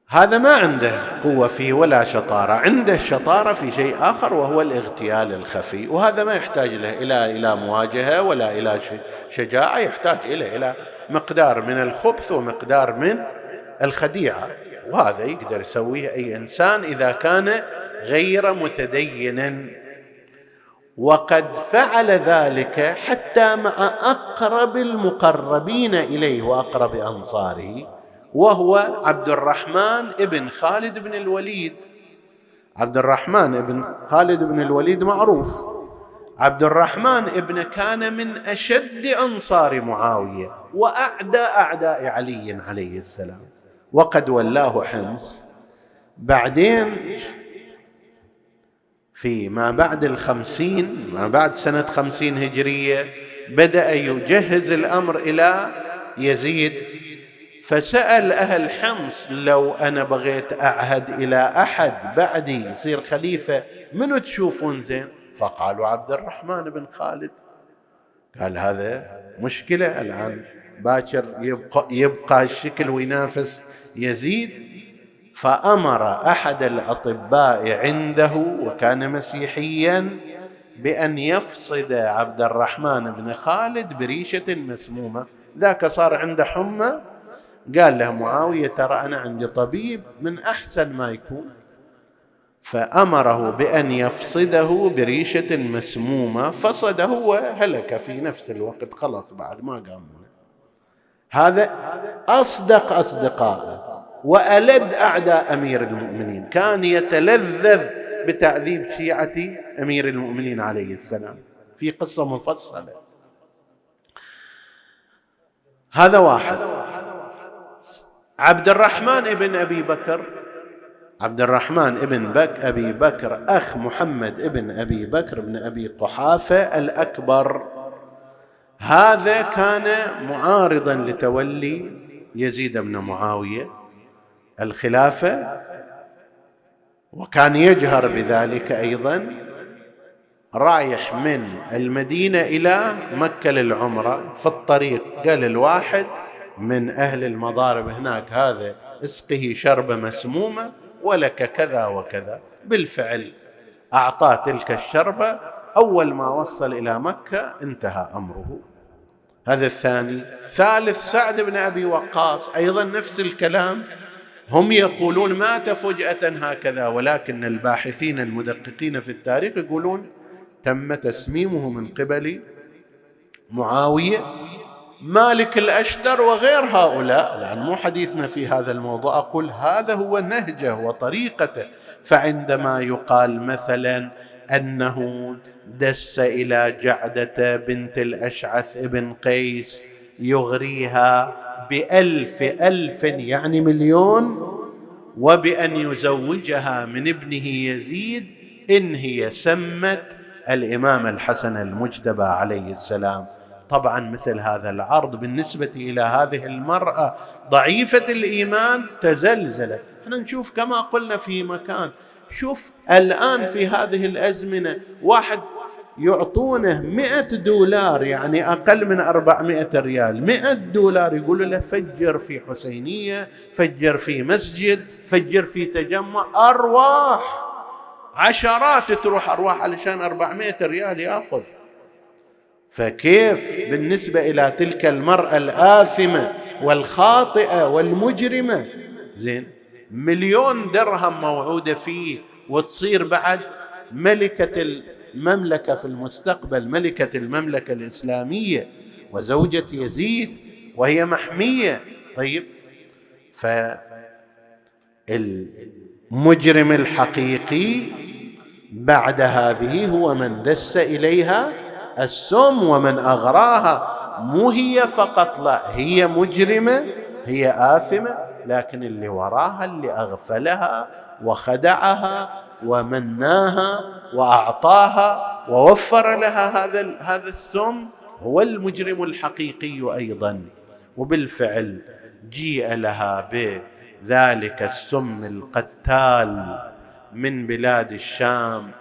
هذا ما عنده قوة فيه ولا شطارة. عنده شطارة في شيء آخر وهو الاغتيال الخفي. وهذا ما يحتاج له إلى إلى مواجهة ولا إلى شجاعة يحتاج إلى إلى مقدار من الخبث ومقدار من الخديعة وهذا يقدر يسويه أي إنسان إذا كان غير متدين وقد فعل ذلك حتى مع أقرب المقربين إليه وأقرب أنصاره وهو عبد الرحمن ابن خالد بن الوليد. عبد الرحمن ابن خالد بن الوليد معروف. عبد الرحمن ابن كان من أشد أنصار معاوية وأعدى أعداء علي عليه السلام. وقد ولاه حمص. بعدين في ما بعد الخمسين ما بعد سنة خمسين هجرية بدأ يجهز الأمر إلى يزيد. فسأل أهل حمص لو أنا بغيت أعهد إلى أحد بعدي يصير خليفة منو تشوفون زين؟ فقالوا عبد الرحمن بن خالد. قال هذا مشكلة الآن. باكر يبقى, يبقى الشكل وينافس يزيد. فأمر أحد الأطباء عنده وكان مسيحيا بأن يفصد عبد الرحمن بن خالد بريشة مسمومة. ذاك صار عنده حمى. قال له معاوية ترى أنا عندي طبيب من أحسن ما يكون. فأمره بأن يفصده بريشة مسمومة فصده وهلك في نفس الوقت خلص بعد ما قام. هذا أصدق أصدقائه وألد أعداء أمير المؤمنين. كان يتلذذ بتعذيب شيعة أمير المؤمنين عليه السلام. في قصة مفصلة. هذا واحد. عبد الرحمن ابن أبي بكر عبد الرحمن ابن بك أبي بكر أخ محمد ابن أبي بكر بن أبي قحافة الأكبر. هذا كان معارضا لتولي يزيد بن معاوية الخلافة وكان يجهر بذلك أيضا. رايح من المدينة إلى مكة للعمرة في الطريق قال الواحد من أهل المضارب هناك هذا اسقه شربة مسمومة ولك كذا وكذا. بالفعل. اعطاه تلك الشربه أول ما وصل إلى مكة انتهى أمره. هذا الثاني. ثالث سعد بن أبي وقاص أيضا نفس الكلام. هم يقولون مات فجأة هكذا ولكن الباحثين المدققين في التاريخ يقولون تم تسميمه من قبل معاوية مالك الأشتر وغير هؤلاء. لأن مو حديثنا في هذا الموضوع. أقول هذا هو نهجه وطريقته. فعندما يقال مثلا أنه دس إلى جعدة بنت الأشعث ابن قيس يغريها بألف ألف يعني مليون وبأن يزوجها من ابنه يزيد إن هي سمت الإمام الحسن المجتبى عليه السلام. طبعا مثل هذا العرض بالنسبة إلى هذه المرأة. ضعيفة الإيمان تزلزلت. إحنا نشوف كما قلنا في مكان. شوف الآن في هذه الأزمنة واحد يعطونه مئة دولار يعني أقل من أربعمائة ريال. مئة دولار يقولوا له فجر في حسينية فجر في مسجد فجر في تجمع أرواح. عشرات تروح أرواح علشان أربعمائة ريال يأخذ. فكيف بالنسبة إلى تلك المرأة الآثمة والخاطئة والمجرمة؟ زين مليون درهم موعودة فيه وتصير بعد ملكة المملكة في المستقبل ملكة المملكة الإسلامية وزوجة يزيد وهي محمية. طيب فالمجرم الحقيقي بعد هذه هو من دس إليها السم ومن أغراها مو هي فقط لا هي مجرمة هي آثمة لكن اللي وراها اللي أغفلها وخدعها ومناها وأعطاها ووفر لها هذا هذا السم هو المجرم الحقيقي أيضا. وبالفعل جيء لها بذلك السم القتال من بلاد الشام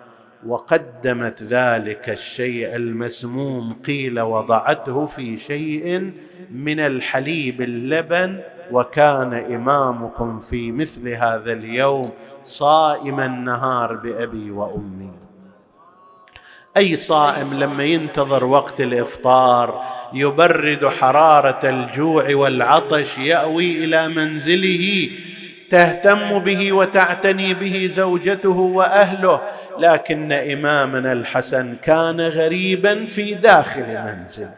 وقدمت ذلك الشيء المسموم قيل وضعته في شيء من الحليب اللبن وكان إمامكم في مثل هذا اليوم صائم النهار بأبي وأمي. أي صائم لما ينتظر وقت الإفطار يبرد حرارة الجوع والعطش يأوي إلى منزله تهتم به وتعتني به زوجته وأهله لكن إمامنا الحسن كان غريبا في داخل منزله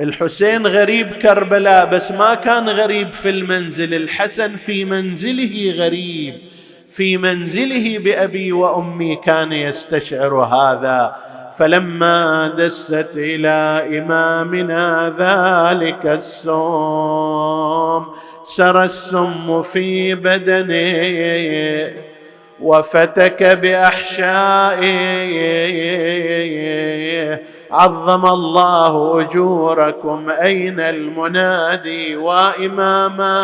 الحسين غريب كربلاء بس ما كان غريب في المنزل الحسن في منزله غريب. في منزله بأبي وأمي كان يستشعر هذا. فلما دست إلى إمامنا ذلك السم سرى السم في بدنه وفتك بأحشائه. عظم الله أجوركم أين المنادي وإماما.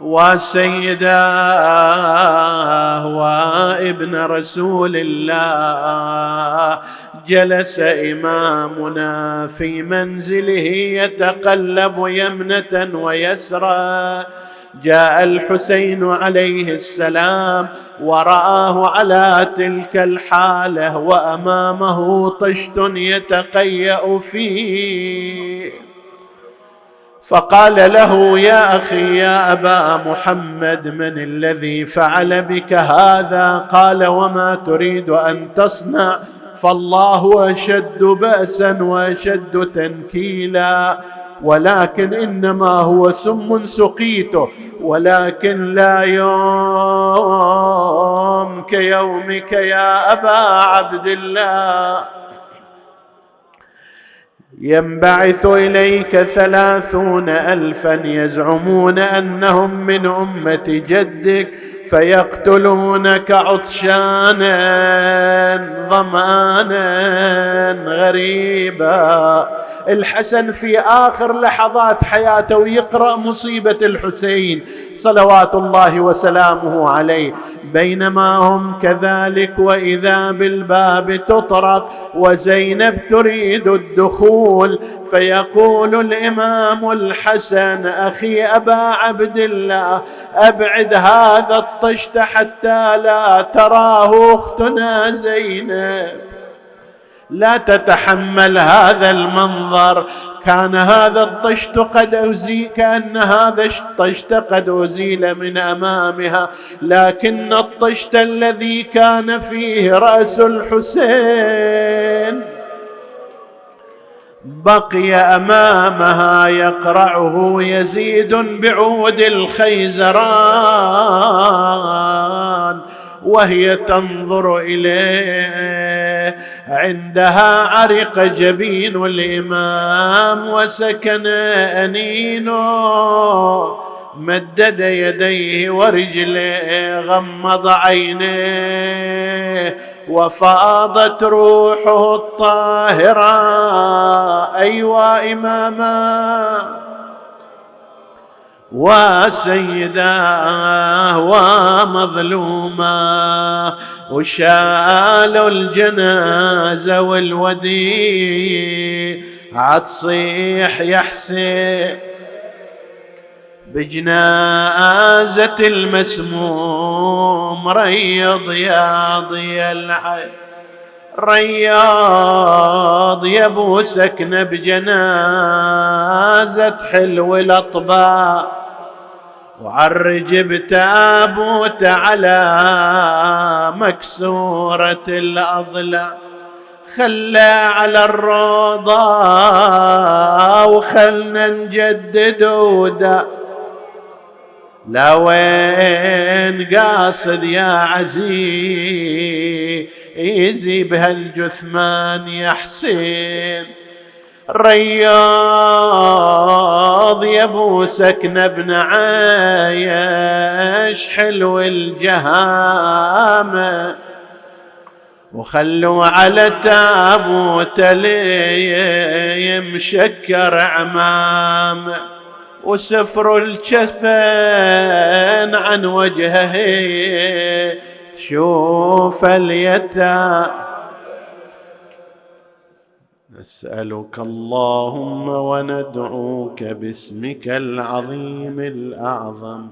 وسيداه وابن رسول الله. جلس إمامنا في منزله يتقلب يمنة ويسرى جاء الحسين عليه السلام ورآه على تلك الحالة وأمامه طشت يتقيأ فيه. فقال له يا أخي يا أبا محمد من الذي فعل بك هذا؟ قال وما تريد أن تصنع؟ فالله أشد بأسا وأشد تنكيلا. ولكن إنما هو سم سقيته ولكن لا يوم كيومك يا أبا عبد الله. ينبعث إليك ثلاثون الفا يزعمون أنهم من أمة جدك. فيقتلونك عطشانا ظمانا غريبا. الحسن في آخر لحظات حياته ويقرا مصيبة الحسين صلوات الله وسلامه عليه. بينما هم كذلك وإذا بالباب تطرق وزينب تريد الدخول فيقول الإمام الحسن أخي أبا عبد الله أبعد هذا الطشت حتى لا تراه أختنا زينب. لا تتحمل هذا المنظر. كان هذا الطشت قد أزيل كأن هذا الطشت قد أزيل من أمامها. لكن الطشت الذي كان فيه رأس الحسين بقي أمامها يقرعه يزيد بعود الخيزران وهي تنظر إليه. عندها عرق جبين الامام وسكن أنينه. مدد يديه ورجليه غمض عينيه. وفاضت روحه الطاهرة. أيوا إماما. وسيداه ومظلوما. وشالوا الجنازة والوديع. عتصيح يا حسين. بجنازة المسموم ريض يا ضي العين رياض يا أبو سكنه بجنازة حلو الاطباق وعرج بتابوت على مكسورة الأضلاع خلى على الروضة وخلنا نجدد ودا لا وين قاصد يا عزيزي بهالجثمان يا حسين. رياض يا أبو سكنه بن عايش حلو الجهامة. وخلوا على تابوت لي مشكر عمامة. وسفروا الجفن عن وجهه تشوف اليتامى نسألك اللهم وندعوك باسمك العظيم الأعظم.